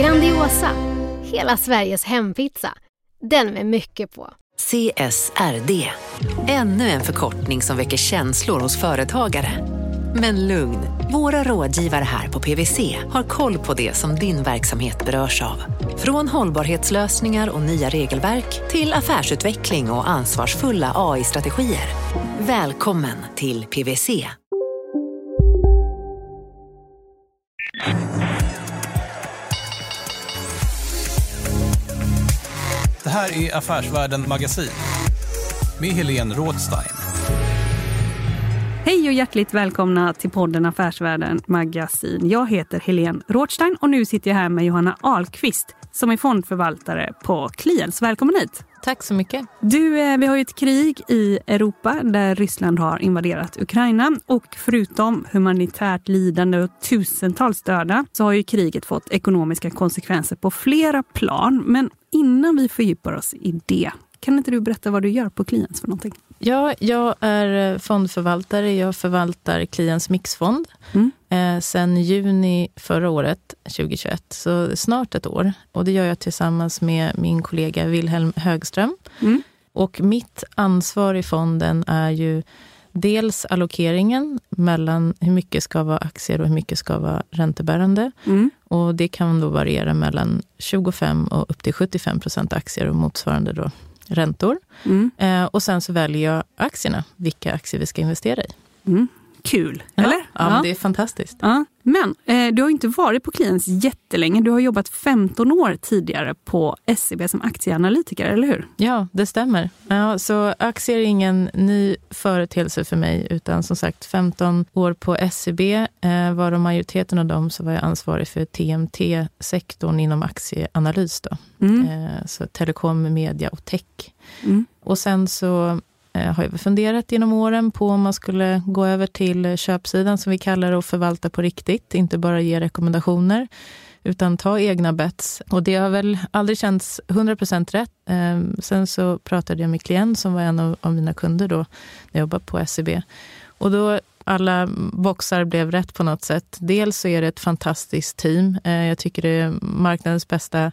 Grandiosa, hela Sveriges hempizza. Den med mycket på. CSRD, ännu en förkortning som väcker känslor hos företagare. Men lugn, våra rådgivare här på PWC har koll på det som din verksamhet berörs av. Från hållbarhetslösningar och nya regelverk till affärsutveckling och ansvarsfulla AI-strategier. Välkommen till PWC. Det här är Affärsvärlden Magasin med Helene Rådstein. Hej och hjärtligt välkomna till podden Affärsvärlden Magasin. Jag heter Helene Rådstein och nu sitter jag här med Johanna Ahlqvist som är fondförvaltare på Kliens. Välkommen hit! Tack så mycket. Du, eh, vi har ju ett krig i Europa där Ryssland har invaderat Ukraina och förutom humanitärt lidande och tusentals döda så har ju kriget fått ekonomiska konsekvenser på flera plan. Men innan vi fördjupar oss i det, kan inte du berätta vad du gör på Kliens för någonting? Ja, jag är fondförvaltare. Jag förvaltar Kliens mixfond Mm. eh, sen juni förra året, 2021. Så snart ett år. Och det gör jag tillsammans med min kollega Wilhelm Högström. Mm. Och mitt ansvar i fonden är ju dels allokeringen mellan hur mycket ska vara aktier och hur mycket ska vara räntebärande. Mm. Och det kan då variera mellan 25 och upp till 75 procent aktier och motsvarande då räntor. Mm. Eh, och sen så väljer jag aktierna, vilka aktier vi ska investera i. Mm. Kul, Ja, eller? Ja, men det är fantastiskt. Ja. Men eh, du har inte varit på Kliens jättelänge. Du har jobbat 15 år tidigare på SEB som aktieanalytiker, eller hur? Ja, det stämmer. Ja, så aktier är ingen ny företeelse för mig, utan som sagt 15 år på SEB, eh, varav majoriteten av dem så var jag ansvarig för TMT-sektorn inom aktieanalys. Då. Mm. Eh, så telekom, media och tech. Mm. Och sen så Eh, har jag funderat genom åren på om man skulle gå över till köpsidan som vi kallar det och förvalta på riktigt, inte bara ge rekommendationer utan ta egna bets. Och det har väl aldrig känts 100% rätt. Eh, sen så pratade jag med klient som var en av, av mina kunder då, när jag jobbade på SEB. Och då alla boxar blev rätt på något sätt. Dels så är det ett fantastiskt team. Eh, jag tycker det är marknadens bästa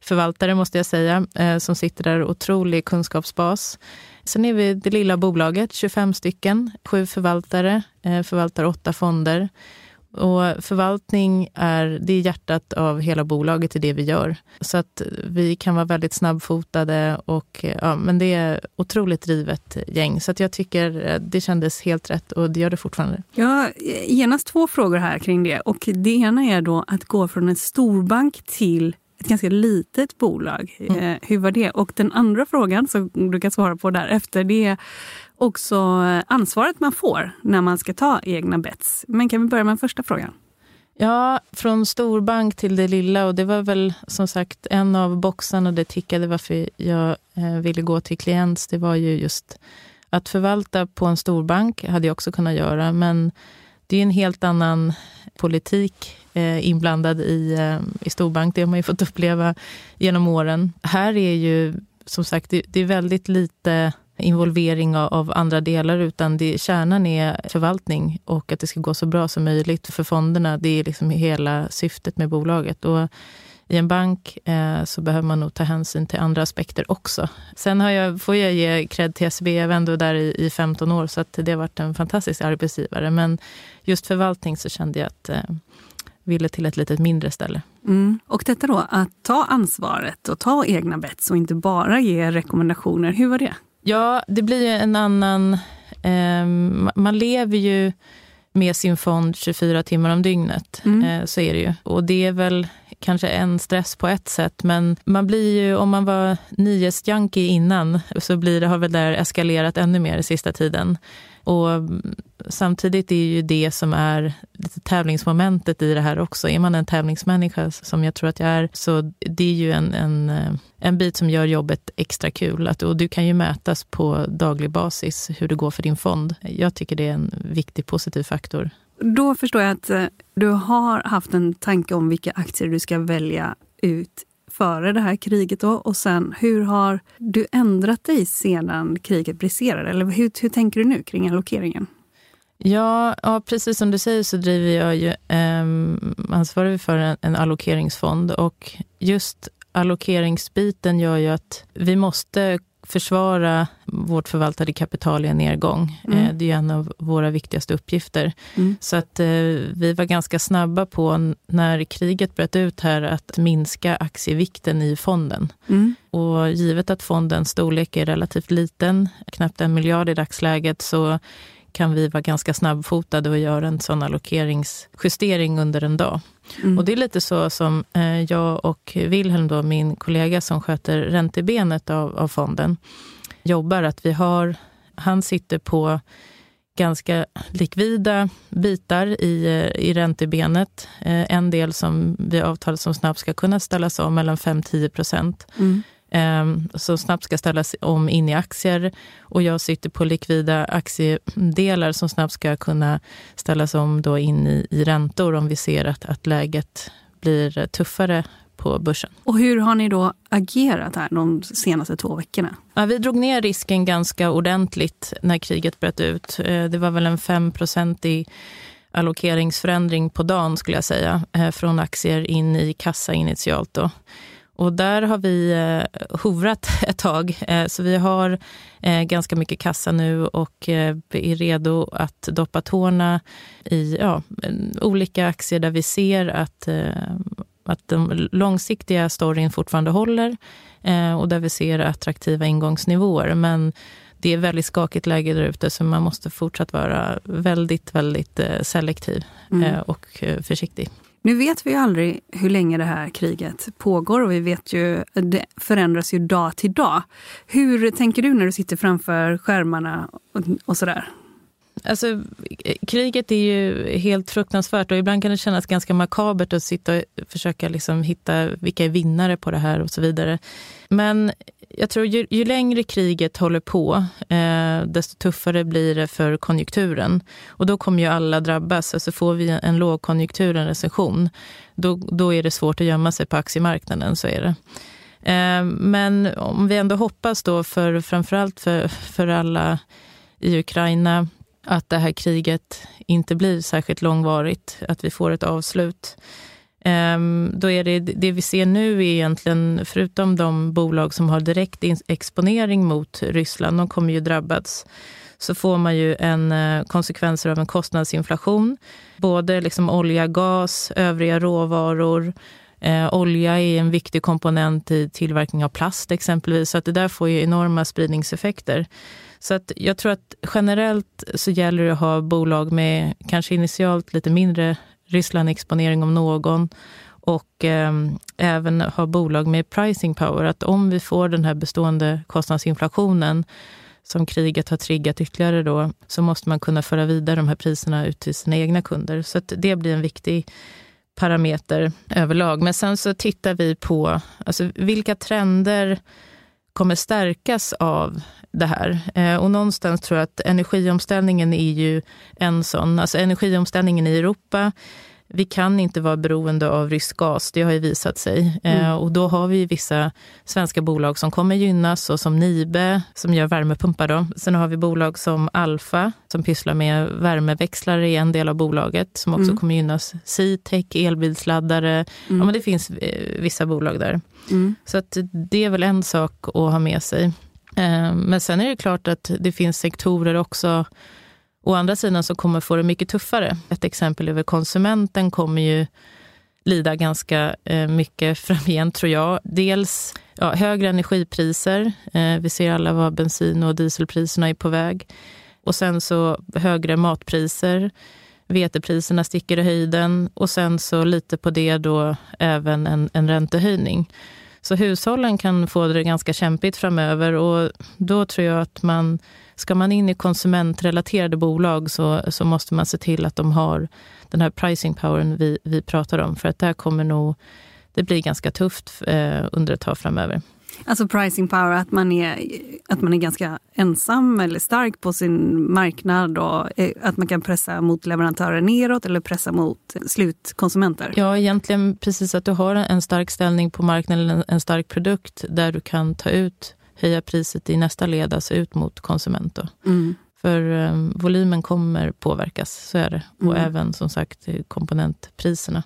förvaltare, måste jag säga, eh, som sitter där. Otrolig kunskapsbas. Sen är vi det lilla bolaget, 25 stycken, sju förvaltare, eh, förvaltar åtta fonder. Och förvaltning är, det är hjärtat av hela bolaget i det vi gör. Så att vi kan vara väldigt snabbfotade och eh, ja, men det är otroligt drivet gäng. Så att jag tycker eh, det kändes helt rätt och det gör det fortfarande. Jag har genast två frågor här kring det. Och det ena är då att gå från en storbank till ett ganska litet bolag. Mm. Eh, hur var det? Och den andra frågan som du kan svara på därefter, det är också ansvaret man får när man ska ta egna bets. Men kan vi börja med den första frågan? Ja, från storbank till det lilla och det var väl som sagt en av boxarna det tickade varför jag eh, ville gå till klients. Det var ju just att förvalta på en storbank hade jag också kunnat göra, men det är en helt annan politik eh, Eh, inblandad i, eh, i storbank. Det har man ju fått uppleva genom åren. Här är ju som sagt, det, det är väldigt lite involvering av, av andra delar, utan det, kärnan är förvaltning och att det ska gå så bra som möjligt för fonderna. Det är liksom hela syftet med bolaget. Och i en bank eh, så behöver man nog ta hänsyn till andra aspekter också. Sen har jag, får jag ge cred till SEB, jag var ändå där i, i 15 år, så att det har varit en fantastisk arbetsgivare. Men just förvaltning så kände jag att eh, ville till ett litet mindre ställe. Mm. Och detta då, att ta ansvaret och ta egna bets och inte bara ge rekommendationer. Hur var det? Ja, det blir ju en annan... Eh, man lever ju med sin fond 24 timmar om dygnet. Mm. Eh, så är det ju. Och det är väl kanske en stress på ett sätt, men man blir ju, om man var nyhetsjunkie innan, så blir det, har väl det eskalerat ännu mer i sista tiden. Och mm, samtidigt är ju det som är lite tävlingsmomentet i det här också. Är man en tävlingsmänniska, som jag tror att jag är, så det är ju en, en, eh, en bit som gör jobbet extra kul. Att, och du kan ju mätas på daglig basis hur det går för din fond. Jag tycker det är en viktig positiv faktor. Då förstår jag att eh, du har haft en tanke om vilka aktier du ska välja ut före det här kriget. Då, och sen, hur har du ändrat dig sedan kriget briserade? Eller hur, hur tänker du nu kring allokeringen? Ja, ja, precis som du säger så driver jag ju eh, ansvarig för en, en allokeringsfond och just allokeringsbiten gör ju att vi måste försvara vårt förvaltade kapital i en nedgång. Mm. Eh, det är en av våra viktigaste uppgifter. Mm. Så att eh, vi var ganska snabba på, när kriget bröt ut här, att minska aktievikten i fonden. Mm. Och givet att fondens storlek är relativt liten, knappt en miljard i dagsläget, så kan vi vara ganska snabbfotade och göra en sån allokeringsjustering under en dag. Mm. Och det är lite så som eh, jag och Wilhelm, då, min kollega som sköter räntebenet av, av fonden, jobbar. Att vi har, han sitter på ganska likvida bitar i, eh, i räntebenet. Eh, en del som vi avtalat som snabbt ska kunna ställas om mellan 5-10 procent. Mm. Ehm, som snabbt ska ställas om in i aktier. Och jag sitter på likvida aktiedelar som snabbt ska kunna ställas om då in i, i räntor om vi ser att, att läget blir tuffare på börsen. Och hur har ni då agerat här de senaste två veckorna? Ja, vi drog ner risken ganska ordentligt när kriget bröt ut. Eh, det var väl en 5 i allokeringsförändring på dagen skulle jag säga, eh, från aktier in i kassa initialt. Då. Och där har vi eh, hovrat ett tag. Eh, så vi har eh, ganska mycket kassa nu och eh, är redo att doppa tårna i ja, olika aktier där vi ser att, eh, att de långsiktiga storyn fortfarande håller eh, och där vi ser attraktiva ingångsnivåer. Men det är väldigt skakigt läge där ute så man måste fortsatt vara väldigt, väldigt eh, selektiv mm. och försiktig. Nu vet vi ju aldrig hur länge det här kriget pågår och vi vet ju det förändras ju dag till dag. Hur tänker du när du sitter framför skärmarna och, och sådär? Alltså, kriget är ju helt fruktansvärt och ibland kan det kännas ganska makabert att sitta och försöka liksom hitta vilka är vinnare på det här och så vidare. Men jag tror ju, ju längre kriget håller på, eh, desto tuffare blir det för konjunkturen. Och då kommer ju alla drabbas. Alltså får vi en lågkonjunktur, en recession, då, då är det svårt att gömma sig på aktiemarknaden. Så är det. Eh, men om vi ändå hoppas då, för, framförallt för, för alla i Ukraina, att det här kriget inte blir särskilt långvarigt, att vi får ett avslut. Ehm, då är det, det vi ser nu är egentligen, förutom de bolag som har direkt exponering mot Ryssland, de kommer ju drabbas, så får man ju en eh, konsekvenser av en kostnadsinflation. Både liksom olja, gas, övriga råvaror. Eh, olja är en viktig komponent i tillverkning av plast exempelvis, så att det där får ju enorma spridningseffekter. Så att jag tror att generellt så gäller det att ha bolag med kanske initialt lite mindre Ryssland-exponering om någon och eh, även ha bolag med pricing power. Att om vi får den här bestående kostnadsinflationen som kriget har triggat ytterligare då, så måste man kunna föra vidare de här priserna ut till sina egna kunder. Så det blir en viktig parameter överlag. Men sen så tittar vi på alltså, vilka trender kommer stärkas av det här. Eh, och någonstans tror jag att energiomställningen är ju en sån. Alltså energiomställningen i Europa vi kan inte vara beroende av rysk gas, det har ju visat sig. Eh, mm. och då har vi vissa svenska bolag som kommer gynnas, och som Nibe som gör värmepumpar. Då. Sen har vi bolag som Alfa som pysslar med värmeväxlare i en del av bolaget som också mm. kommer gynnas. Citec, elbilsladdare. Mm. Ja, men det finns eh, vissa bolag där. Mm. Så att det är väl en sak att ha med sig. Eh, men sen är det klart att det finns sektorer också Å andra sidan så kommer få det mycket tuffare. Ett exempel över konsumenten kommer ju lida ganska eh, mycket framgent, tror jag. Dels ja, högre energipriser. Eh, vi ser alla vad bensin och dieselpriserna är på väg. Och sen så högre matpriser. Vetepriserna sticker i höjden och sen så lite på det då även en, en räntehöjning. Så hushållen kan få det ganska kämpigt framöver och då tror jag att man ska man in i konsumentrelaterade bolag så, så måste man se till att de har den här pricing powern vi, vi pratar om. För att där kommer nog det bli ganska tufft eh, under ett tag framöver. Alltså pricing power, att man, är, att man är ganska ensam eller stark på sin marknad och eh, att man kan pressa mot leverantörer neråt eller pressa mot slutkonsumenter? Ja, egentligen precis att du har en stark ställning på marknaden, en, en stark produkt där du kan ta ut, höja priset i nästa led, alltså ut mot konsument. Mm. För um, volymen kommer påverkas, så är det. Mm. Och även som sagt komponentpriserna.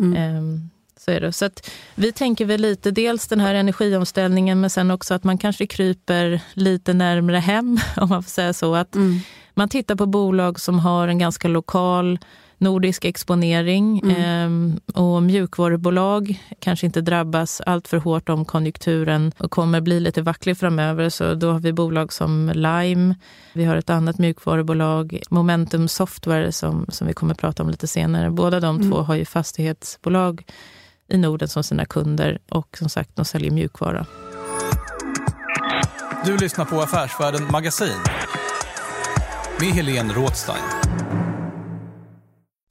Mm. Um, så är det. Så att vi tänker väl lite, dels den här energiomställningen, men sen också att man kanske kryper lite närmre hem, om man får säga så. Att mm. Man tittar på bolag som har en ganska lokal nordisk exponering mm. eh, och mjukvarubolag kanske inte drabbas allt för hårt om konjunkturen och kommer bli lite vacklig framöver. Så då har vi bolag som Lime, vi har ett annat mjukvarubolag, Momentum Software som, som vi kommer prata om lite senare. Båda de mm. två har ju fastighetsbolag i Norden som sina kunder och som sagt, de säljer mjukvara. Du lyssnar på Affärsvärlden Magasin med Helene Rådstein.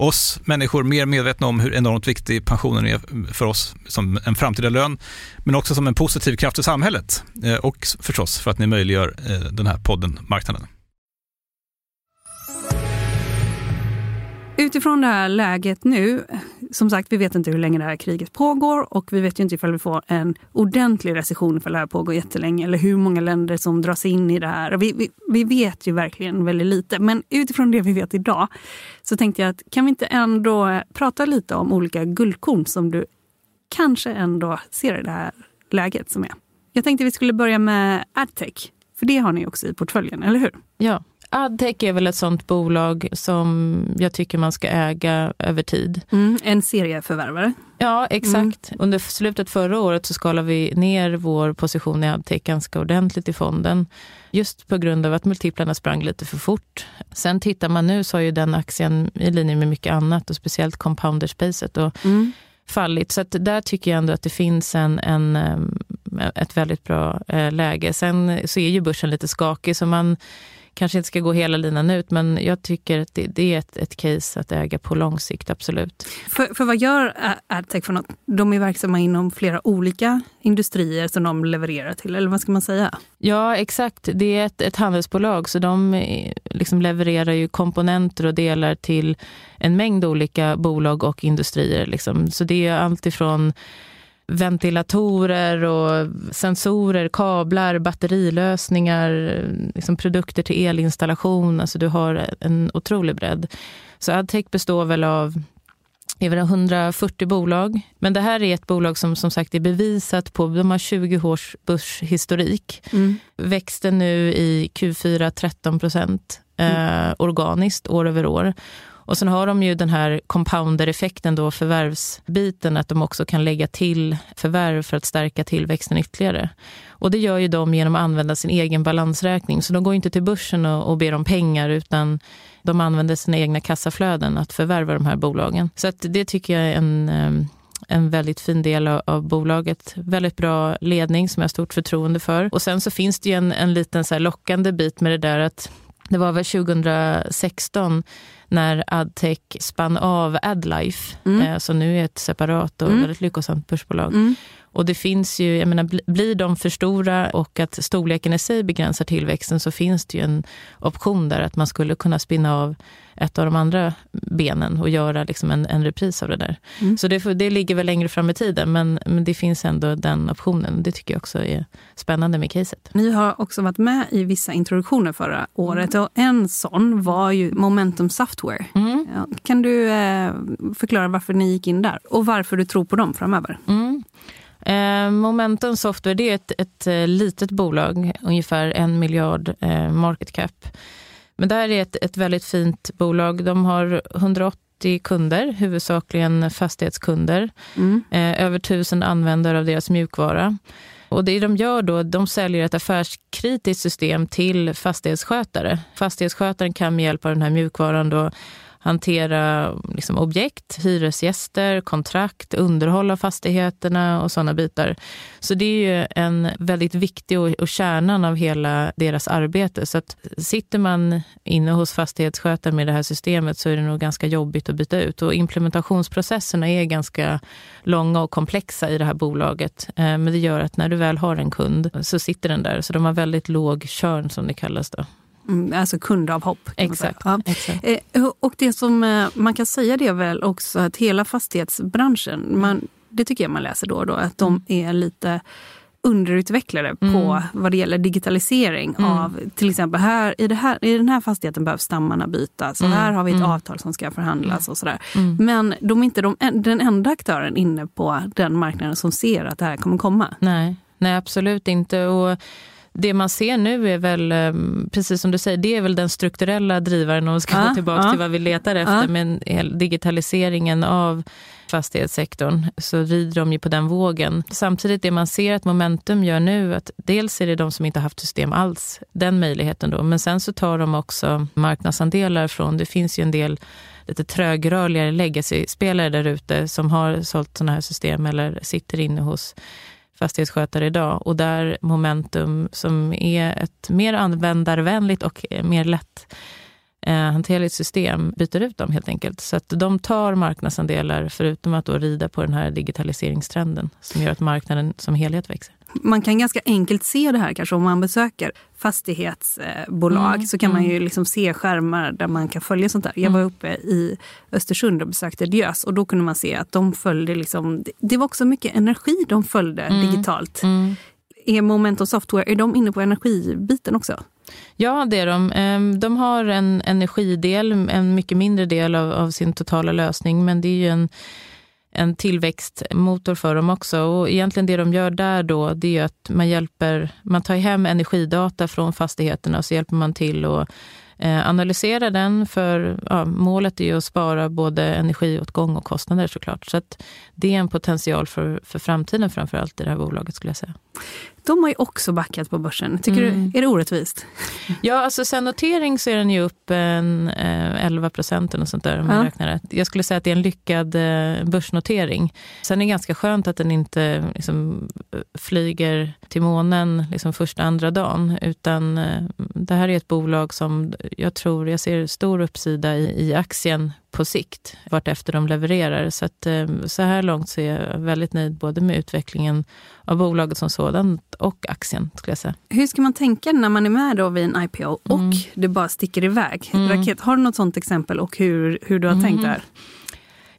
oss människor mer medvetna om hur enormt viktig pensionen är för oss som en framtida lön, men också som en positiv kraft i samhället eh, och förstås för att ni möjliggör eh, den här podden Marknaden. Utifrån det här läget nu, som sagt, vi vet inte hur länge det här kriget pågår och vi vet ju inte ifall vi får en ordentlig recession ifall det här pågår jättelänge eller hur många länder som dras in i det här. Vi, vi, vi, vet ju verkligen väldigt lite, men utifrån det vi vet idag så tänkte jag att kan vi inte ändå prata lite om olika guldkorn som du kanske ändå ser i det här läget som är. Jag tänkte vi skulle börja med adtech, för det har ni också i portföljen, eller hur? Ja, Adtech är väl ett sånt bolag som jag tycker man ska äga över tid. Mm, en serieförvärvare. Ja, exakt. Mm. Under slutet förra året så skalade vi ner vår position i Adtech ganska ordentligt i fonden. Just på grund av att multiplarna sprang lite för fort. Sen tittar man nu så har ju den aktien i linje med mycket annat och speciellt compounder-spacet och mm. fallit. Så där tycker jag ändå att det finns en, en, ett väldigt bra eh, läge. Sen så är ju börsen lite skakig så man kanske inte ska gå hela linan ut, men jag tycker att det, det är ett, ett case att äga på lång sikt, absolut. För, för vad gör Adtech för något? De är verksamma inom flera olika industrier som de levererar till, eller vad ska man säga? Ja, exakt. Det är ett, ett handelsbolag, så de eh, liksom levererar ju komponenter och delar till en mängd olika bolag och industrier. Liksom. Så det är allt ifrån ventilatorer och sensorer, kablar, batterilösningar, liksom produkter till elinstallation. Alltså du har en otrolig bredd. Så Adtech består väl av över 140 bolag. Men det här är ett bolag som som sagt är bevisat på, de har 20 års börshistorik. Mm. Växte nu i Q4 13 procent eh, organiskt år över år. Och sen har de ju den här compounder-effekten då, förvärvsbiten, att de också kan lägga till förvärv för att stärka tillväxten ytterligare. Och det gör ju de genom att använda sin egen balansräkning. Så de går inte till börsen och, och ber om pengar, utan de använder sina egna kassaflöden att förvärva de här bolagen. Så att det tycker jag är en ehm, en väldigt fin del av, bolaget. Väldigt bra ledning som jag har stort förtroende för. Och sen så finns det ju en, en liten så lockande bit med det där att det var väl 2016 när Adtech spann av Adlife, mm. eh, som nu är ett separat och mm. väldigt lyckosamt börsbolag. Mm. Och det finns ju, jag menar, blir de för stora och att storleken i sig begränsar tillväxten så finns det ju en option där att man skulle kunna spinna av ett av de andra benen och göra liksom en, en repris av det där. Mm. Så det, det ligger väl längre fram i tiden, men, men det finns ändå den optionen. Det tycker jag också är spännande med caset. Ni har också varit med i vissa introduktioner förra året och en sån var ju Momentum Software. Mm. Kan du eh, förklara varför ni gick in där och varför du tror på dem framöver? Mm. Eh, Momentum Software det är ett, ett, eh, litet bolag, ungefär en miljard eh, market cap. Men det här är ett, ett väldigt fint bolag. De har 180 kunder, huvudsakligen fastighetskunder. Mm. Över tusen användare av deras mjukvara. Och det de gör då, de säljer ett affärskritiskt system till fastighetsskötare. Fastighetsskötaren kan med hjälp av den här mjukvaran då hantera liksom objekt, hyresgäster, kontrakt, underhåll av fastigheterna och sådana bitar. Så det är ju en väldigt viktig och, och kärnan av hela deras arbete. Så att sitter man inne hos fastighetsskötaren med det här systemet så är det nog ganska jobbigt att byta ut. Och implementationsprocesserna är ganska långa och komplexa i det här bolaget. Eh, men det gör att när du väl har en kund så sitter den där. Så de har väldigt låg körn som det kallas. Då. Mm, alltså kundavhopp. Exakt. Ja. exakt. Eh, och det som eh, man kan säga det är väl också att hela fastighetsbranschen, man, det tycker jag man läser då och då, att de mm. är lite underutvecklade mm. på vad det gäller digitalisering mm. av till exempel här i, det här i den här fastigheten behövs stammarna bytas och mm. här har vi ett mm. avtal som ska förhandlas och sådär. Men de är inte de, den enda aktören inne på den marknaden som ser att det här kommer komma. Nej, Nej absolut inte. Och det man ser nu är väl, eh, precis som du säger, det är väl den strukturella drivaren om vi ska ja, gå tillbaka ja. till vad vi letar efter, ja. men digitaliseringen av fastighetssektorn så rider de ju på den vågen. Samtidigt det man ser att Momentum gör nu, att dels är det de som inte haft system alls, den möjligheten då, men sen så tar de också marknadsandelar från, det finns ju en del lite trögrörligare legacy-spelare där ute som har sålt sådana här system eller sitter inne hos fastighetsskötare idag. Och där Momentum, som är ett mer användarvänligt och mer lätt eh, hanterligt system, byter ut dem helt enkelt. Så att de tar marknadsandelar, förutom att då rida på den här digitaliseringstrenden som gör att marknaden som helhet växer. Man kan ganska enkelt se det här kanske om man besöker fastighetsbolag mm, så kan mm. man ju liksom se skärmar där man kan följa sånt där. Jag var mm. uppe i Östersund och besökte Diös och då kunde man se att de följde liksom, det var också mycket energi de följde mm, digitalt. Mm. Är Momentum Software, är de inne på energibiten också? Ja, det är de. Ehm, de har en energidel, en mycket mindre del av, av sin totala lösning, men det är ju en en tillväxtmotor för dem också. Och egentligen det de gör där då, det är att man hjälper, man tar hem energidata från fastigheterna och så hjälper man till att eh, analysera den. För ja, målet är ju att spara både energiåtgång och kostnader såklart. Så att det är en potential för, för framtiden framför allt i det här bolaget skulle jag säga. De har ju också backat på börsen. Tycker mm. du, är det orättvist? Ja, alltså sen notering så är den ju upp en, eh, 11 procent eller sånt där om ja. räknar rätt. Jag skulle säga att det är en lyckad eh, börsnotering. Sen är det ganska skönt att den inte liksom, flyger till månen liksom första, andra dagen. Utan eh, det här är ett bolag som jag tror, jag ser stor uppsida i, i aktien på sikt, vart efter de levererar. Så, att, eh, så här långt så är jag väldigt nöjd både med utvecklingen av bolaget som sådant och aktien. Skulle jag säga. Hur ska man tänka när man är med då vid en IPO och mm. det bara sticker iväg? Mm. Raket, har du något sånt exempel och hur, hur du har mm. tänkt där?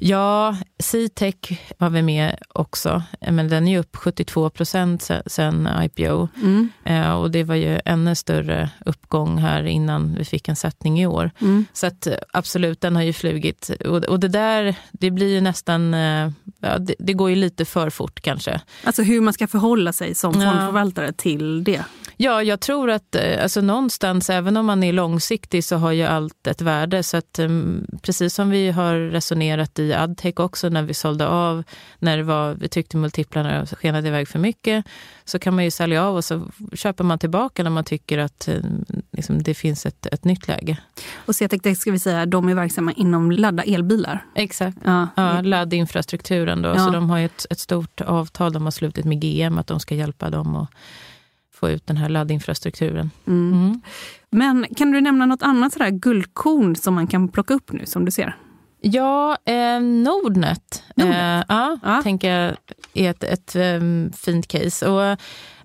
Ja, Citec var vi med också, men den är upp 72 procent sen IPO. Mm. Eh, och det var ju ännu större uppgång här innan vi fick en sättning i år. Mm. Så att, absolut, den har ju flugit. Och, och det där, det blir ju nästan, eh, ja, det, det, går ju lite för fort kanske. Alltså hur man ska förhålla sig som fondförvaltare ja. till det? Ja, jag tror att eh, alltså någonstans, även om man är långsiktig, så har ju allt ett värde. Så att, um, precis som vi har resonerat i Adtech också när vi sålde av, när det var, vi tyckte multiplarna skenade iväg för mycket, så kan man ju sälja av och så köper man tillbaka när man tycker att um, liksom, det finns ett, ett nytt läge. Och Cetec, ska vi säga, de är verksamma inom ladda elbilar? Exakt, ja. ja laddinfrastrukturen då. Ja. Så de har ett, ett stort avtal de har slutit med GM att de ska hjälpa dem att få ut den här laddinfrastrukturen. Mm. Mm. Men kan du nämna något annat sådär guldkorn som man kan plocka upp nu som du ser? Ja, eh, Nordnet, Nordnet. Eh, ja, ja. tänker jag är ett, ett ehm, fint case. Och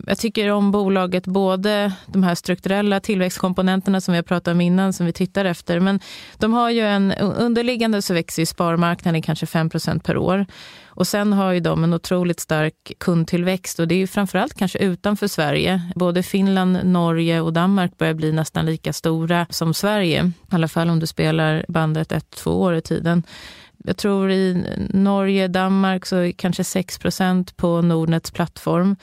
jag tycker om bolaget, både de här strukturella tillväxtkomponenterna som vi har pratat om innan, som vi tittar efter. Men de har ju en, underliggande så växer ju sparmarknaden kanske 5% per år. Och sen har ju de en otroligt stark kundtillväxt och det är ju framförallt kanske utanför Sverige. Både Finland, Norge och Danmark börjar bli nästan lika stora som Sverige. I alla fall om du spelar bandet ett, två år i tiden. Jag tror i Norge, Danmark så är kanske 6% på Nordnets plattform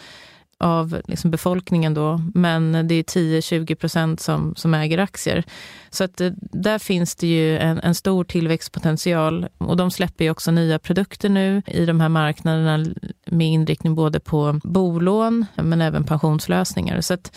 av liksom befolkningen då, men det är 10-20 procent som, som äger aktier. Så att eh, där finns det ju en, en, stor tillväxtpotential och de släpper ju också nya produkter nu i de här marknaderna med inriktning både på bolån men även pensionslösningar. Så att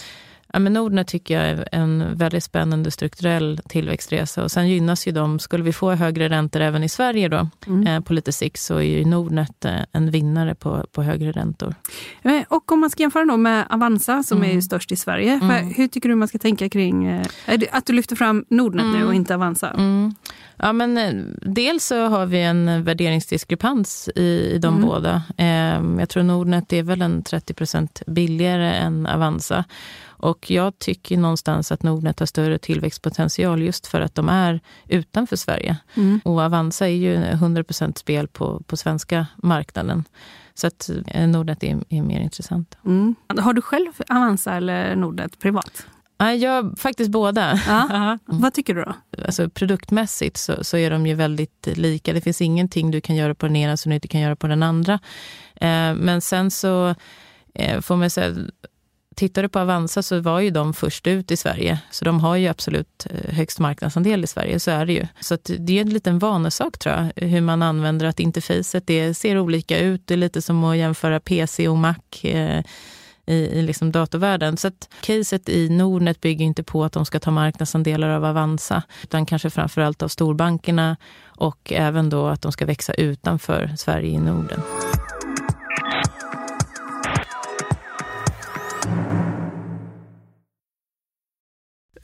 Ja, men Nordnet tycker jag är en väldigt spännande strukturell tillväxtresa. Och sen gynnas ju de, skulle vi få högre räntor även i Sverige då, mm. eh, på lite sikt, så är ju Nordnet eh, en vinnare på, på högre räntor. Eh, och om man ska jämföra då med Avanza som mm. är störst i Sverige, mm. hur tycker du man ska tänka kring eh, att du lyfter fram Nordnet nu och mm. inte Avanza? Mm. Ja, men eh, dels så har vi en värderingsdiskrepans i, i de mm. båda. Jag tror Nordnet är väl en 30% billigare än Avanza. Och jag tycker någonstans att Nordnet har större tillväxtpotential just för att de är utanför Sverige. Mm. Och Avanza är ju 100% spel på, på svenska marknaden. Så att eh, Nordnet är, är mer intressant. Mm. Har du själv Avanza eller Nordnet privat? Jag faktiskt båda. Ja. Vad tycker du då? Alltså, produktmässigt så, så, är de ju väldigt lika. Det finns ingenting du kan göra på den ena som du inte kan göra på den andra. Eh, men sen så eh, får man säga, tittar du på Avanza så var ju de först ut i Sverige. Så de har ju absolut eh, högst marknadsandel i Sverige, så är det ju. Så det är en liten vanesak tror jag, hur man använder att interfacet det ser olika ut. Det är lite som att jämföra PC och Mac eh, i, i liksom datorvärlden. Så att caset i Nordnet bygger inte på att de ska ta marknadsandelar av Avanza, utan kanske framförallt av storbankerna och även då att de ska växa utanför Sverige i Norden.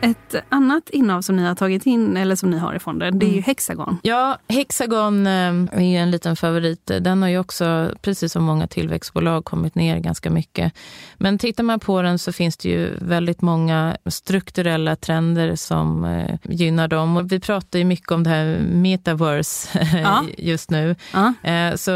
Ett annat innehav som ni har tagit in, eller som ni har i fonden, det är ju mm. Hexagon. Ja, Hexagon eh, är ju en liten favorit. Den har ju också, precis som många tillväxtbolag, kommit ner ganska mycket. Men tittar man på den så finns det ju väldigt många strukturella trender som eh, gynnar dem. Och vi pratar ju mycket om det här metaverse ja. just nu. Ja. Eh, så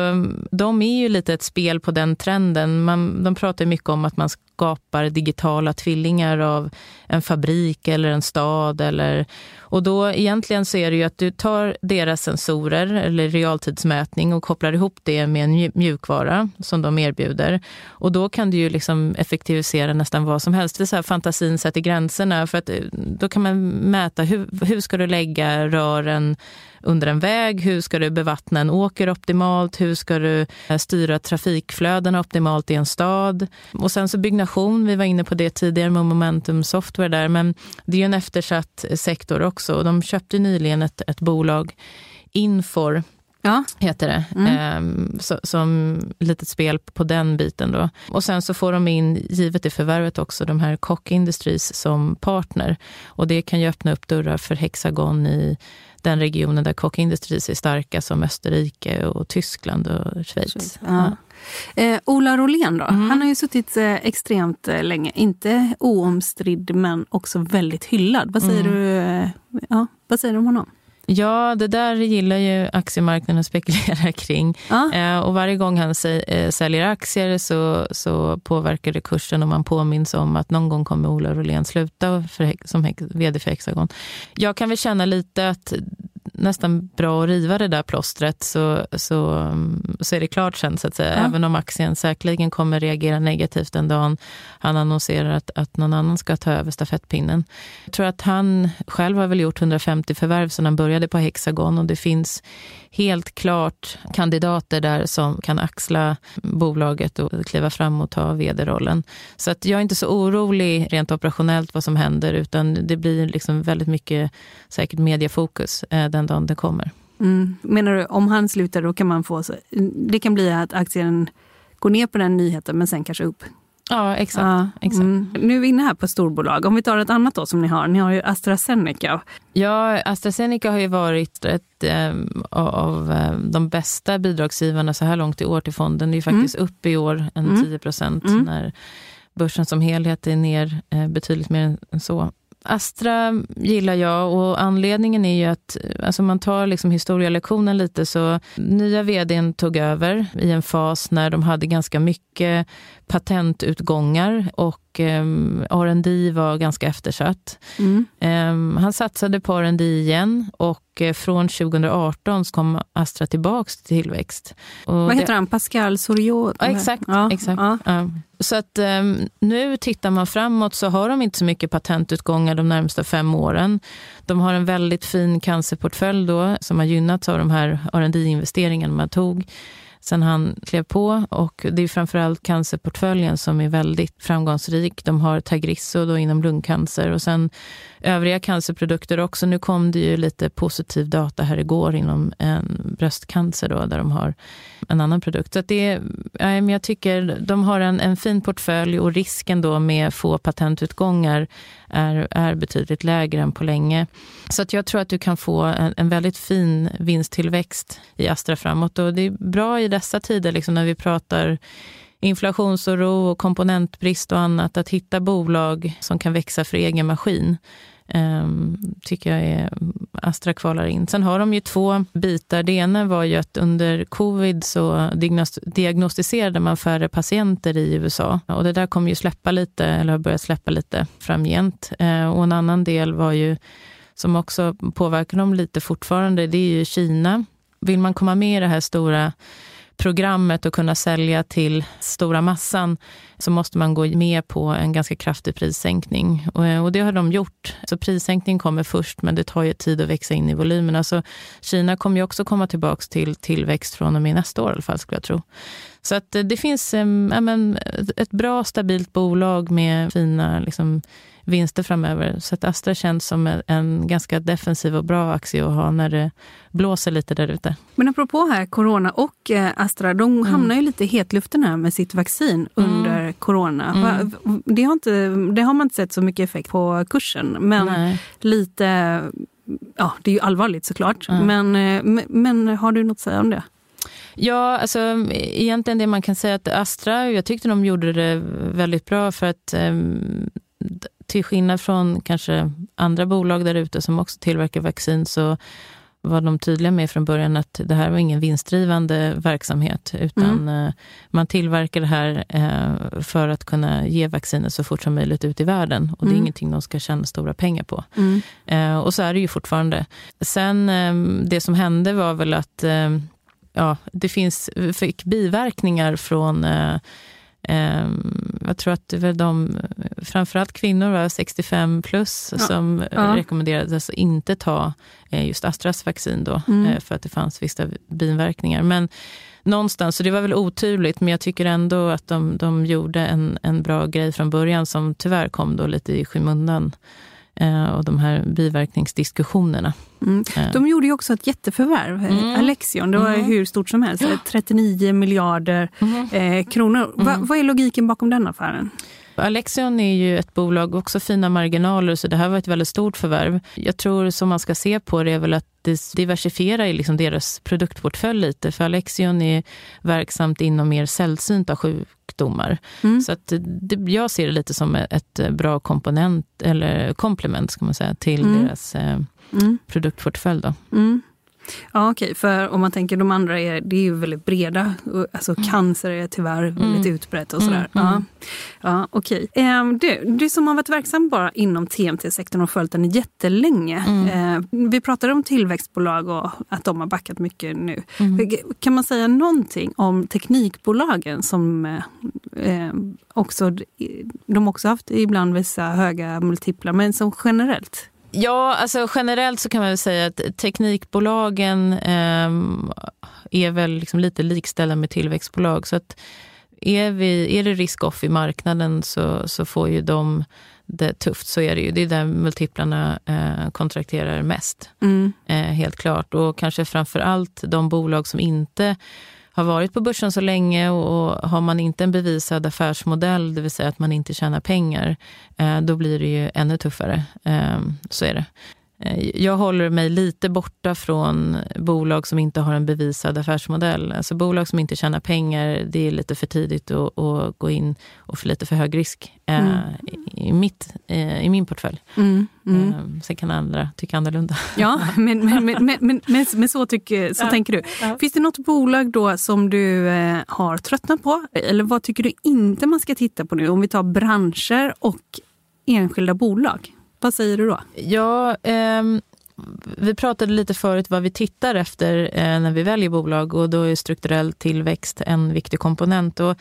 de är ju lite ett spel på den trenden. Man, de pratar mycket om att man skapar digitala tvillingar av en fabrik eller en stad. Eller, och då egentligen så är det ju att du tar deras sensorer eller realtidsmätning och kopplar ihop det med en mjukvara som de erbjuder. Och då kan du ju liksom effektivisera nästan vad som helst. Det är så här fantasin sätter gränserna. För att eh, då kan man mäta hur, hur ska du lägga rören under en väg? Hur ska du bevattna en åker optimalt? Hur ska du eh, styra trafikflödena optimalt i en stad? Och sen så byggnation, vi var inne på det tidigare med Momentum Software där, men det är ju en eftersatt sektor också. Och de köpte nyligen ett, ett bolag, Infor, ja. heter det. Mm. Ehm, så, som litet spel på den biten. Då. Och sen så får de in, givet det förvärvet också, de här Kock Industries som partner. Och det kan ju öppna upp dörrar för Hexagon i den regionen där Koch Industries är starka som Österrike och Tyskland och Schweiz. Ja. Eh, Ola Rolén då? Mm. Han har ju suttit eh, extremt eh, länge. Inte oomstridd men också väldigt hyllad. Vad säger, mm. du, eh, ja, vad säger du om honom? Ja, det där gillar ju aktiemarknaden att spekulera kring. Ja. Eh, och varje gång han eh, säljer aktier så, så påverkar det kursen och man påminns om att någon gång kommer Ola Rolén sluta för, som vd för Hexagon. Jag kan väl känna lite att nästan bra att riva det där plåstret så, så, så är det klart sen så att säga. Ja. Även om aktien säkerligen kommer reagera negativt den dagen han annonserar att, att någon annan ska ta över stafettpinnen. Jag tror att han själv har väl gjort 150 förvärv sedan han började på Hexagon och det finns helt klart kandidater där som kan axla bolaget och kliva fram och ta vd-rollen. Så att jag är inte så orolig rent operationellt vad som händer utan det blir liksom väldigt mycket säkert mediefokus eh, den dagen det kommer. Mm. Menar du om han slutar då kan man få, det kan bli att aktien går ner på den nyheten men sen kanske upp? Ja, exakt. Ja, exakt. Mm. Nu är vi inne här på storbolag. Om vi tar ett annat då som ni har. Ni har ju AstraZeneca. Ja, AstraZeneca har ju varit ett eh, av eh, de bästa bidragsgivarna så här långt i år till fonden. Det är faktiskt mm. upp i år en mm. 10 procent mm. när börsen som helhet är ner eh, betydligt mer än så. Astra gillar jag och anledningen är ju att, alltså man tar liksom historielektionen lite, så nya vdn tog över i en fas när de hade ganska mycket patentutgångar och um, R&D var ganska eftersatt. Mm. Um, han satsade på R&D igen och uh, från 2018 kom Astra tillbaks till tillväxt. Och Vad heter det, han? Pascal Soriot? Ja, exakt. Ja, exakt. Ja. Så att um, nu tittar man framåt så har de inte så mycket patentutgångar de närmsta fem åren. De har en väldigt fin cancerportfölj då som har gynnats av de här R&D investeringarna man tog sen han klev på. Och det är framförallt cancerportföljen som är väldigt framgångsrik. De har Tagrisso då inom lungcancer och sen övriga cancerprodukter också. Nu kom det ju lite positiv data här igår inom en bröstcancer då, där de har en annan produkt. Så det, jag tycker de har en, en fin portfölj och risken då med få patentutgångar är, är betydligt lägre än på länge. Så att jag tror att du kan få en, en väldigt fin vinsttillväxt i Astra framåt. Och det är bra i dessa tider liksom när vi pratar inflationsoro och komponentbrist och annat, att hitta bolag som kan växa för egen maskin. Ehm, tycker jag är, Astra kvalar in. Sen har de ju två bitar. Det ena var ju att under covid så diagnostiserade man färre patienter i USA. Och det där kommer ju släppa lite, eller har börjat släppa lite framgent. Ehm, och en annan del var ju, som också påverkar dem lite fortfarande, det är ju Kina. Vill man komma med i det här stora programmet och kunna sälja till stora massan så måste man gå med på en ganska kraftig prissänkning. Och, det har de gjort. Så prissänkning kommer först, men det tar ju tid att växa in i volymerna. Så alltså, Kina kommer ju också komma tillbaka till tillväxt från och med nästa år i alla fall, skulle jag tro. Så att eh, det finns äh, men, ett bra, stabilt bolag med fina liksom, vinster framöver. Så att Astra känns som en ganska defensiv och bra aktie att ha när det blåser lite där ute. Men apropå här, corona och eh, Astra, de mm. hamnar ju lite i hetluften här med sitt vaccin mm. under under corona. Mm. Det, har inte, det har man inte sett så mycket effekt på kursen. Men Nej. lite, ja det är ju allvarligt såklart. Mm. Men, eh, men, har du något att säga om det? Ja, alltså egentligen det man kan säga att Astra, jag tyckte de gjorde det väldigt bra för att d- till skillnad från kanske andra bolag där ute som också tillverkar vaccin så var de tydliga med från början att det här var ingen vinstdrivande verksamhet utan eh, man tillverkar det här eh, för att kunna ge vaccinet så fort som möjligt ut i världen och det är Mm. ingenting de ska tjäna stora pengar på. Eh, och så är det ju fortfarande. Sen eh, det som hände var väl att eh, ja, det finns, fick biverkningar från jag tror att det var de, framförallt kvinnor var 65 plus Ja. som eh, Ja. rekommenderades att inte ta eh, just Astras vaccin då, Mm. eh, för att det fanns vissa biverkningar. Men någonstans, så det var väl oturligt, men jag tycker ändå att de, de gjorde en, en bra grej från början som tyvärr kom då lite i skymundan. Eh, och de här biverkningsdiskussionerna. Mm. Eh, De gjorde ju också ett jätteförvärv, eh, Mm. Alexion. Det var Mm. hur stort som helst, 39 miljarder mhm. eh, kronor. Va, Mm. vad är logiken bakom den affären? Alexion är ju ett bolag, också fina marginaler, så det här var ett väldigt stort förvärv. Jag tror som man ska se på det är väl att det diversifierar liksom deras produktportfölj lite, för Alexion är verksamt inom mer sällsynta sjukdomar. Mm. Så att det, jag ser det lite som ett bra komponent, eller komplement ska man säga, till Mm. deras eh, Mm. produktportfölj. Då. Mm. Ja, okej. För om man tänker de andra, är, det är ju väldigt breda. Alltså cancer är tyvärr väldigt Mm. utbrett och sådär. Mm, Ja, mm. ja, okej. Ehm, du, du som har varit verksam bara inom TMT-sektorn och följt den jättelänge. Mm. Eh, vi pratade om tillväxtbolag och att de har backat mycket nu. Mm. Kan man säga någonting om teknikbolagen som eh, eh, också, de också haft ibland vissa höga multiplar, men som generellt? Ja, alltså generellt så kan man väl säga att teknikbolagen ehm, är väl liksom lite likställda med tillväxtbolag. Så att är, vi, är det risk-off i marknaden så, så får ju de det tufft. Så är det ju. Det är där multiplarna eh, kontrakterar mest, Mm. eh, helt klart. Och kanske framför allt de bolag som inte har varit på börsen så länge och har man inte en bevisad affärsmodell, det vill säga att man inte tjänar pengar, eh, då blir det ju ännu tuffare. Eh, så är det. Eh, Jag håller mig lite borta från bolag som inte har en bevisad affärsmodell. Alltså bolag som inte tjänar pengar, det är lite för tidigt att, att gå in och för lite för hög risk eh, Mm. i, mitt, eh, i min portfölj. Mm. Mm. Sen kan andra tycka annorlunda. Ja, men, men, men, men, men, men, så, tycker, så tänker du. Finns det något bolag då som du har tröttnat på? Eller vad tycker du inte man ska titta på nu? Om vi tar branscher och enskilda bolag. Vad säger du då? Ja, ehm, vi pratade lite förut vad vi tittar efter eh, när vi väljer bolag och då är strukturell tillväxt en viktig komponent. Och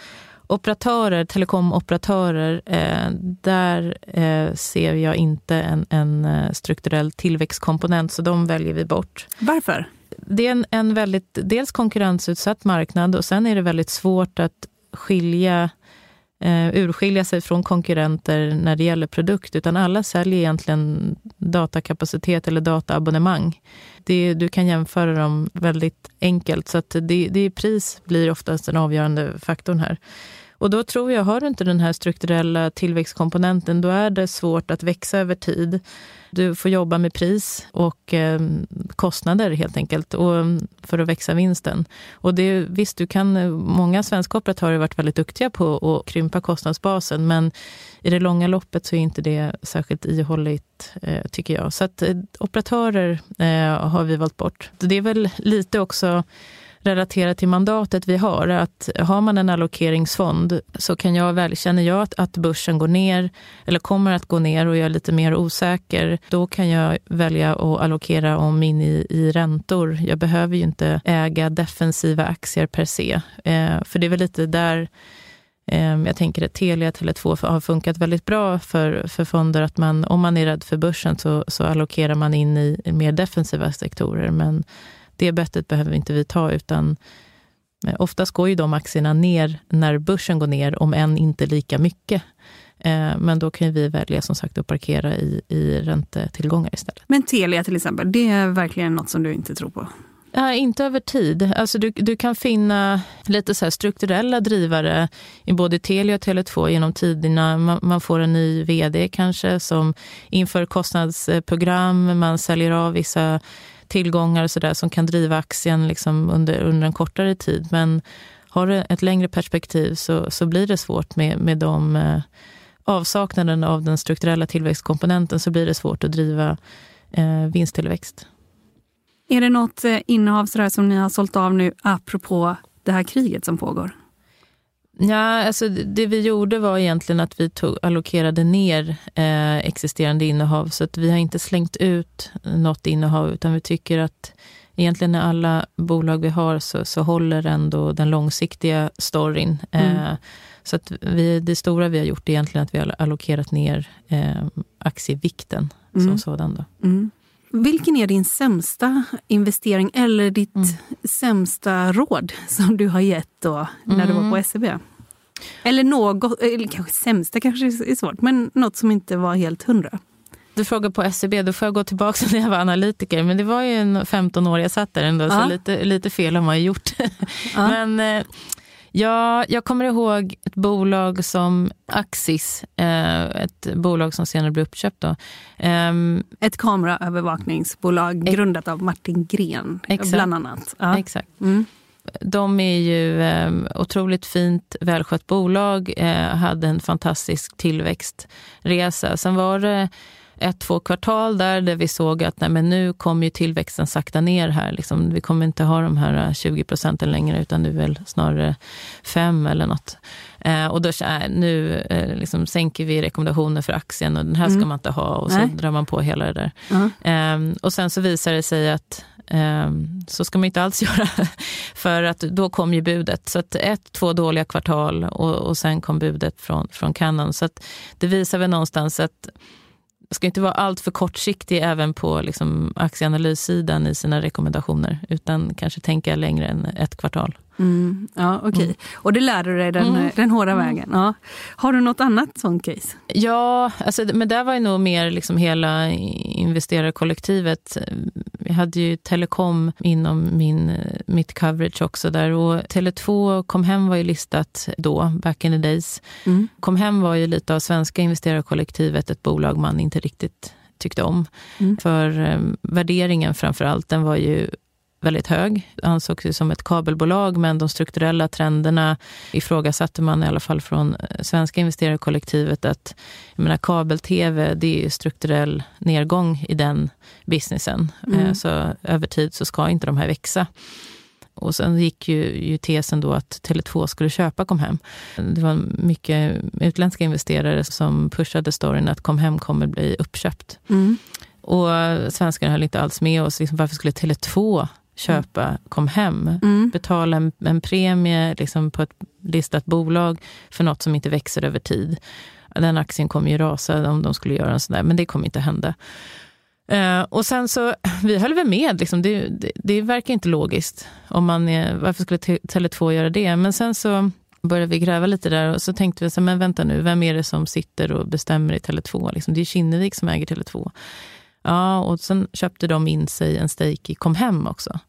operatörer, telekomoperatörer, eh, där eh, ser jag inte en, en eh, strukturell tillväxtkomponent så de väljer vi bort. Varför? Det är en, en väldigt, dels konkurrensutsatt marknad och sen är det väldigt svårt att skilja eh, Eh, urskilja sig från konkurrenter när det gäller produkt, utan alla säljer egentligen datakapacitet eller dataabonnemang. Det, du kan jämföra dem väldigt enkelt, så att det, det pris blir oftast den avgörande faktorn här. Och då tror jag, har du inte den här strukturella tillväxtkomponenten, då är det svårt att växa över tid. Du får jobba med pris och eh, kostnader helt enkelt och, ehm, för att växa vinsten. Och det, visst, du kan, eh, många svenska operatörer har varit väldigt duktiga på att krympa kostnadsbasen, men i det långa loppet så är inte det särskilt ihålligt, eh, tycker jag. Så att eh, operatörer eh, har vi valt bort. Det är väl lite också relaterat till mandatet vi har, att har man en allokeringsfond så kan jag väl, känner jag att, att börsen går ner eller kommer att gå ner och jag är lite mer osäker, då kan jag välja att allokera om in i, i räntor. Jag behöver ju inte äga defensiva aktier per se, eh, för det är väl lite där eh, jag tänker att Telia, Tele2 har funkat väldigt bra för, för fonder, att man, om man är rädd för börsen så, så allokerar man in i mer defensiva sektorer, men det bettet behöver inte vi ta, utan eh, oftast går ju de aktierna ner när börsen går ner, om än inte lika mycket. Eh, Men då kan vi välja som sagt att parkera i, i räntetillgångar istället. Men Telia till exempel, det är verkligen något som du inte tror på? Ja, inte över tid. Alltså du, du kan finna lite så strukturella drivare i både Telia och Tele2 genom tiderna. Man, man, får en ny vd kanske som inför kostnadsprogram, man säljer av vissa tillgångar och så där som kan driva aktien liksom under, under en kortare tid. Men har du ett längre perspektiv så, så blir det svårt med, med de eh, avsaknaden av den strukturella tillväxtkomponenten så blir det svårt att driva eh, vinsttillväxt. Är det något eh, innehav som ni har sålt av nu apropå det här kriget som pågår? Ja, alltså det vi gjorde var egentligen att vi tog, allokerade ner eh, existerande innehav. Så att vi har inte slängt ut något innehav, utan vi tycker att egentligen när alla bolag vi har så, så håller ändå den långsiktiga storyn. Mm. Eh, så att vi, det stora vi har gjort är egentligen att vi har allokerat ner eh, aktievikten mm. som sådan. Då. Mm. Vilken är din sämsta investering eller ditt mm. sämsta råd som du har gett då när du var på mm. SEB? Eller något, eller kanske sämsta kanske är svårt, men något som inte var helt hundra. Du frågar på SEB, då får jag gå tillbaka till när jag var analytiker. Men det var ju 15 år jag satt där ändå, ja. så lite, lite fel har man ju gjort. Ja. men eh, Ja, jag kommer ihåg ett bolag som Axis, eh, ett bolag som senare blev uppköpt. Då. Ehm, ett kameraövervakningsbolag grundat av Martin Gren, exakt. bland annat. Ja. Exakt. Mm. De är ju eh, otroligt fint välskött bolag, eh, hade en fantastisk tillväxtresa. Sen var det ett, två kvartal där, där vi såg att nej, men nu kommer ju tillväxten sakta ner här. Liksom, vi kommer inte ha de här 20 äh, procenten längre, utan nu väl snarare 5 eller något. Eh, och då äh, nu eh, liksom sänker vi rekommendationer för aktien och den här ska mm. man inte ha och så nej. drar man på hela det där. -huh. eh, och sen så visar det sig att ehm, så ska man inte alls göra, för att då kom ju budet. Så att ett, två dåliga kvartal och, och sen kom budet från, från Canon. Så att det visar väl någonstans att ska inte vara alltför kortsiktig även på liksom aktieanalyssidan i sina rekommendationer, utan kanske tänka längre än ett kvartal. Mm, ja, Okej, okay. mm. och det lärde du dig den, mm. den hårda mm. vägen. Ja. Har du något annat sånt case? Ja, alltså, men där var ju nog mer liksom hela investerarkollektivet. Vi hade ju telekom inom min, mitt coverage också där och Tele2 och Comhem var ju listat då, back in the days. Mm. Comhem var ju lite av svenska investerarkollektivet, ett bolag man inte riktigt tyckte om. Mm. För eh, värderingen framför allt, den var ju väldigt hög. Ansågs som ett kabelbolag, men de strukturella trenderna ifrågasatte man i alla fall från eh, svenska investerarkollektivet att kabel-tv, det är strukturell nedgång i den businessen. Mm. Eh, så över tid så ska inte de här växa. Och sen gick ju, ju tesen då att Tele2 skulle köpa Comhem. Det var mycket utländska investerare som pushade storyn att Comhem kommer bli uppköpt. Mm. Och svenskarna höll inte alls med oss. Liksom, varför skulle Tele2 köpa kom hem. Mm. Betala en, en premie liksom på ett listat bolag för något som inte växer över tid. Den aktien kommer ju rasa om de skulle göra en sån där, men det kommer inte hända. Uh, och sen så, vi höll väl med, liksom, det, det, det, verkar inte logiskt. Om man är, varför skulle Tele2 göra det? Men sen så började vi gräva lite där och så tänkte vi, så, men vänta nu, vem är det som sitter och bestämmer i Tele2? Liksom, det är Kinnevik som äger Tele2. Ja, och sen köpte de in sig en stake i Comhem också.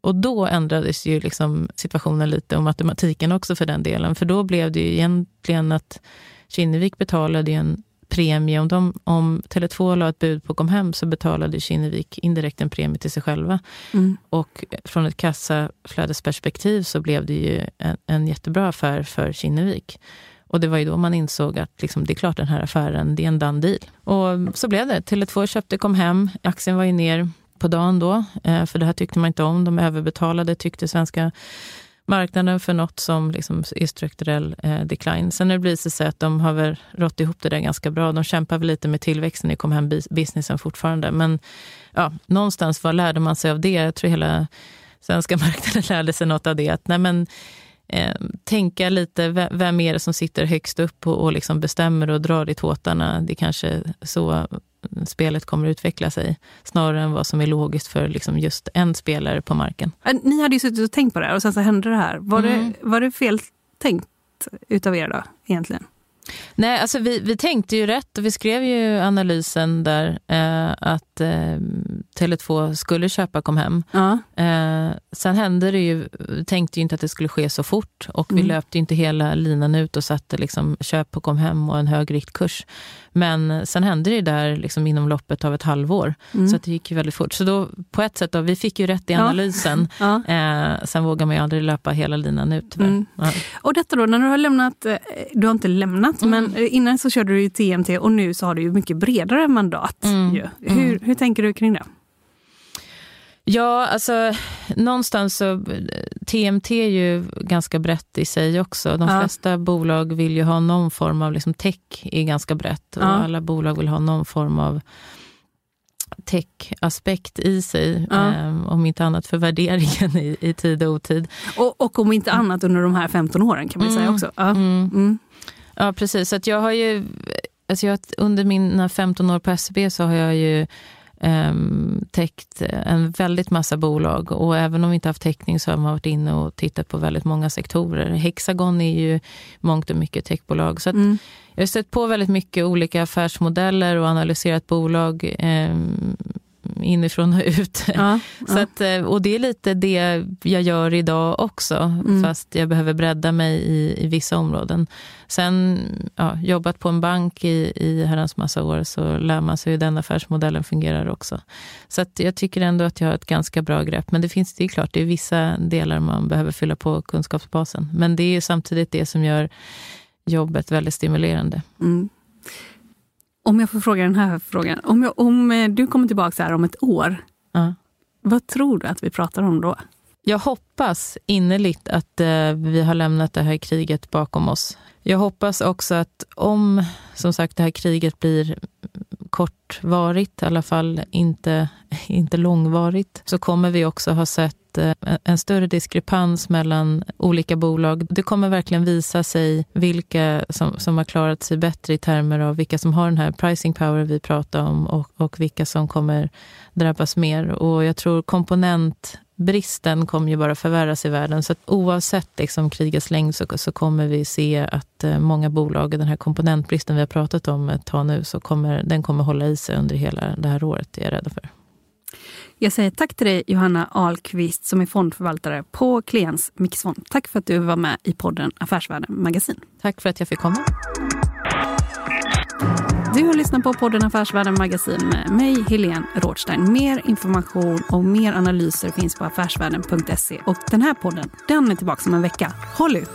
Och då ändrades ju liksom situationen lite och matematiken också för den delen. För då blev det ju egentligen att Kinnevik betalade en premie. Om, de, om Tele2 la ett bud på Comhem så betalade Kinnevik indirekt en premie till sig själva. Mm. Och från ett kassaflödesperspektiv så blev det ju en, en jättebra affär för Kinnevik. Och det var ju då man insåg att liksom, det är klart den här affären, det är en done deal. Och så blev det. Tele2 köpte kom hem, aktien var ju ner på dagen då, eh, för det här tyckte man inte om. De överbetalade tyckte svenska marknaden för något som liksom är strukturell eh, decline. Sen har det blivit så att de har väl rått ihop det där ganska bra. De kämpar väl lite med tillväxten i hem businessen fortfarande. Men ja, någonstans, vad lärde man sig av det? Jag tror hela svenska marknaden lärde sig något av det. Att, nej, men, eh, tänka lite, vem är det som sitter högst upp och, och liksom bestämmer och drar i tåtarna? Det är kanske så spelet kommer utveckla sig, snarare än vad som är logiskt för liksom just en spelare på marken. Ni hade ju suttit och tänkt på det här och sen så hände det här. Var, mm. det, var det fel tänkt utav er då, egentligen? Nej, alltså vi, vi tänkte ju rätt och vi skrev ju analysen där eh, att eh, Tele2 skulle köpa Comhem. Ja. Eh, sen hände det ju, tänkte ju inte att det skulle ske så fort och vi Mm. löpte inte hela linan ut och satte liksom köp på Comhem och en hög riktkurs. Men sen hände det där liksom inom loppet av ett halvår, Mm. så att det gick ju väldigt fort. Så då på ett sätt, då, vi fick ju rätt i analysen. Ja. Eh, sen vågar man ju aldrig löpa hela linan ut. Mm. Ja. Och detta då, när du har lämnat, eh, du har inte lämnat, Mm. men eh, innan så körde du ju TMT och nu så har du ju mycket bredare mandat. Mm. Hur, hur tänker du kring det? Ja, alltså någonstans så, TMT är ju ganska brett i sig också. De Ja. flesta bolag vill ju ha någon form av, liksom tech är ganska brett och Ja. alla bolag vill ha någon form av tech-aspekt i sig. Ja. Eh, om inte annat för värderingen i, i tid och otid. Och, och om inte annat under de här 15 åren kan man ju säga Mm. också. Ja. Mm. Mm. Ja, precis. Så att jag har ju, alltså jag, under mina 15 år på SEB så har jag ju um, täckt en väldigt massa bolag och även om vi inte haft täckning så har man varit inne och tittat på väldigt många sektorer. Hexagon är ju mångt och mycket techbolag. Så Mm. jag har stött på väldigt mycket olika affärsmodeller och analyserat bolag um, inifrån och ut. Ja. Så att, eh, och det är lite det jag gör idag också, Mm. fast jag behöver bredda mig i, i vissa områden. Sen ja, jobbat på en bank i, i herrans massa år så lär man sig hur den affärsmodellen fungerar också. Så att jag tycker ändå att jag har ett ganska bra grepp. Men det finns det är klart, det är vissa delar man behöver fylla på kunskapsbasen. Men det är samtidigt det som gör jobbet väldigt stimulerande. Mm. Om jag får fråga den här frågan. Om, jag, om eh, du kommer tillbaka här om ett år, Ja. vad tror du att vi pratar om då? Jag hoppas innerligt att eh, vi har lämnat det här kriget bakom oss. Jag hoppas också att om som sagt det här kriget blir kortvarigt, i alla fall inte, inte långvarigt, så kommer vi också ha sett eh, en större diskrepans mellan olika bolag. Det kommer verkligen visa sig vilka som, som har klarat sig bättre i termer av vilka som har den här pricing power vi pratar om och, och vilka som kommer drabbas mer. Och jag tror komponent komponentbristen kommer ju bara förvärras i världen. Så oavsett liksom krigets längd så, så kommer vi se att eh, många bolag, den här komponentbristen vi har pratat om ett tag nu, så kommer, den kommer hålla i sig under hela det här året, är jag rädd för. Jag säger tack till dig Johanna Ahlqvist som är fondförvaltare på Kliens Mixfond. Tack för att du var med i podden Affärsvärlden Magasin. Tack för att jag fick komma. Du har lyssnat på podden Affärsvärlden Magasin med mig, Helene Rådstein. Mer information och mer analyser finns på affärsvärlden.se. Och den här podden, den är tillbaka om en vecka. Håll ut!